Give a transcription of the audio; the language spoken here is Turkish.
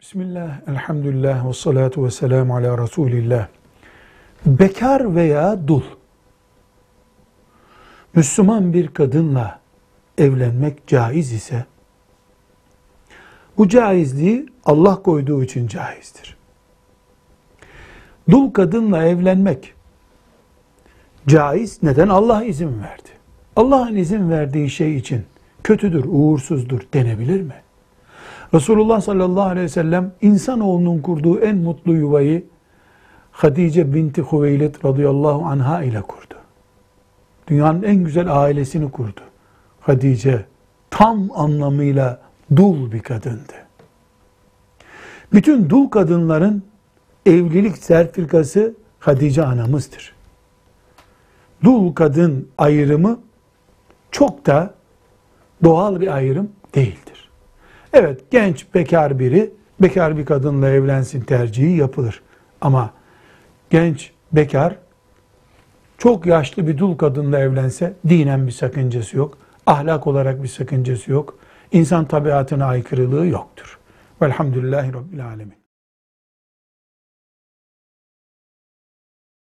Bismillah, elhamdülillah ve salatu ve selamu ala Resulillah. Bekar veya dul, Müslüman bir kadınla evlenmek caiz ise, bu caizliği Allah koyduğu için caizdir. Dul kadınla evlenmek caiz, neden? Allah izin verdi. Allah'ın izin verdiği şey için kötüdür, uğursuzdur denebilir mi? Resulullah sallallahu aleyhi ve sellem insanoğlunun kurduğu en mutlu yuvayı Hatice binti Hüveylid radıyallahu anha ile kurdu. Dünyanın en güzel ailesini kurdu. Hatice tam anlamıyla dul bir kadındı. Bütün dul kadınların evlilik sertifikası Hatice anamızdır. Dul kadın ayrımı çok da doğal bir ayrım değildir. Evet genç bekar biri bekar bir kadınla evlensin tercihi yapılır. Ama genç bekar çok yaşlı bir dul kadınla evlense dinen bir sakıncası yok. Ahlak olarak bir sakıncası yok. İnsan tabiatına aykırılığı yoktur. Velhamdülillahi Rabbil Alemin.